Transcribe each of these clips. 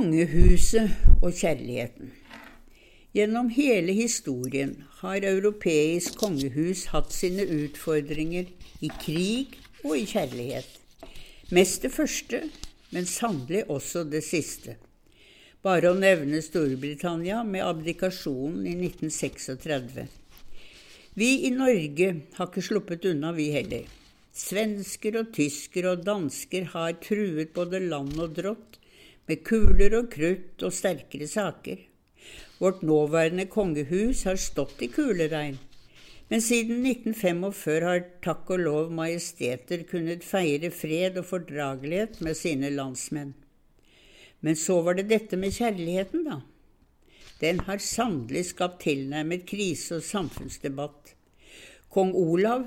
Kongehuset og kjærligheten. Gjennom hele historien har europeisk kongehus hatt sine utfordringer i krig og i kjærlighet. Mest det første, men sannelig også det siste. Bare å nevne Storbritannia med abdikasjonen i 1936. Vi i Norge har ikke sluppet unna, vi heller. Svensker og tyskere og dansker har truet både land og drott med kuler og krutt og sterkere saker. Vårt nåværende kongehus har stått i kuleregn, men siden 1945 har takk og lov majesteter kunnet feire fred og fordragelighet med sine landsmenn. Men så var det dette med kjærligheten, da. Den har sannelig skapt tilnærmet krise og samfunnsdebatt. Kong Olav,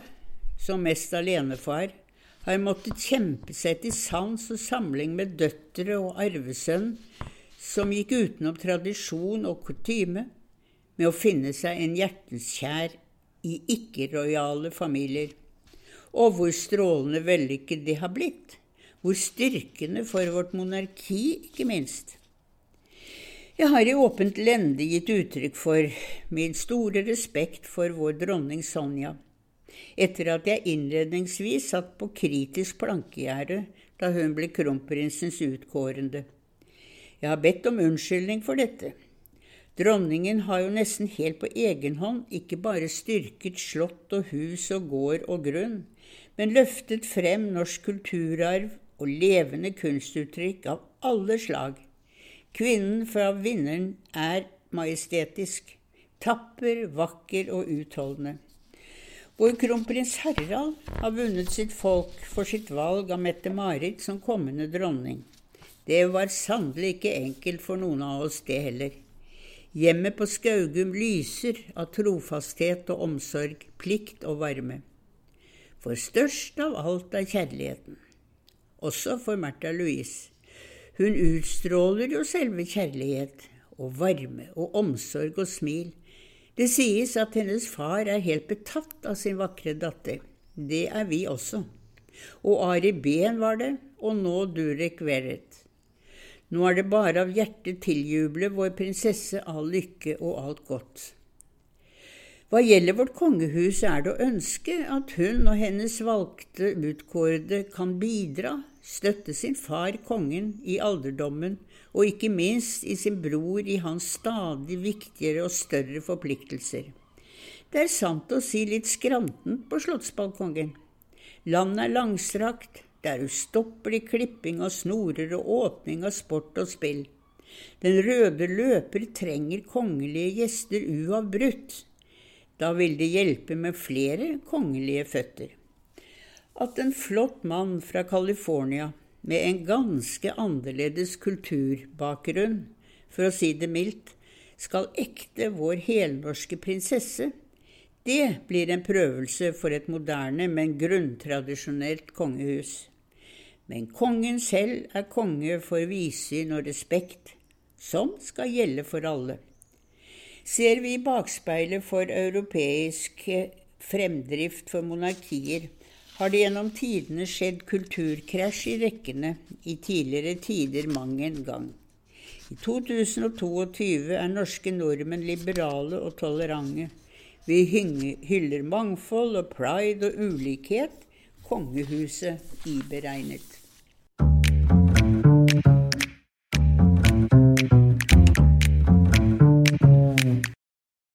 som mest alenefar, har måttet kjempe seg til sans og samling med døtre og arvesønn, som gikk utenom tradisjon og kutyme, med å finne seg en hjerteskjær i ikke-rojale familier. Og hvor strålende vellykket de har blitt. Hvor styrkende for vårt monarki, ikke minst. Jeg har i åpent lende gitt uttrykk for min store respekt for vår dronning Sonja etter at jeg innledningsvis satt på kritisk plankegjerde da hun ble kronprinsens utkårende. Jeg har bedt om unnskyldning for dette. Dronningen har jo nesten helt på egen hånd ikke bare styrket slott og hus og gård og grunn, men løftet frem norsk kulturarv og levende kunstuttrykk av alle slag. Kvinnen fra vinneren er majestetisk, tapper, vakker og utholdende hvor kronprins Harald har vunnet sitt folk for sitt valg av Mette-Marit som kommende dronning. Det var sannelig ikke enkelt for noen av oss, det heller. Hjemmet på Skaugum lyser av trofasthet og omsorg, plikt og varme. For størst av alt er kjærligheten. Også for Märtha Louise. Hun utstråler jo selve kjærlighet og varme og omsorg og smil det sies at hennes far er helt betatt av sin vakre datter. Det er vi også. Og Ari Behn var det, og nå Durek Verret. Nå er det bare av hjertet tiljuble vår prinsesse all lykke og alt godt. Hva gjelder vårt kongehus, er det å ønske at hun og hennes valgte utkårede kan bidra, støtte sin far kongen i alderdommen og ikke minst i sin bror i hans stadig viktigere og større forpliktelser. Det er sant å si litt skrantent på slottsbalkongen. Landet er langstrakt, det er ustoppelig klipping av snorer og åpning av sport og spill. Den røde løper trenger kongelige gjester uavbrutt. Da vil det hjelpe med flere kongelige føtter. At en flott mann fra California med en ganske annerledes kulturbakgrunn, for å si det mildt, skal ekte vår helnorske prinsesse, det blir en prøvelse for et moderne, men grunntradisjonelt kongehus. Men kongen selv er konge for vidsyn og respekt, som skal gjelde for alle. Ser vi i bakspeilet for europeisk fremdrift for monarkier, har det gjennom tidene skjedd kulturkrasj i rekkene i tidligere tider mang en gang. I 2022 er norske nordmenn liberale og tolerante. Vi hyller mangfold og pride og ulikhet, kongehuset iberegnet.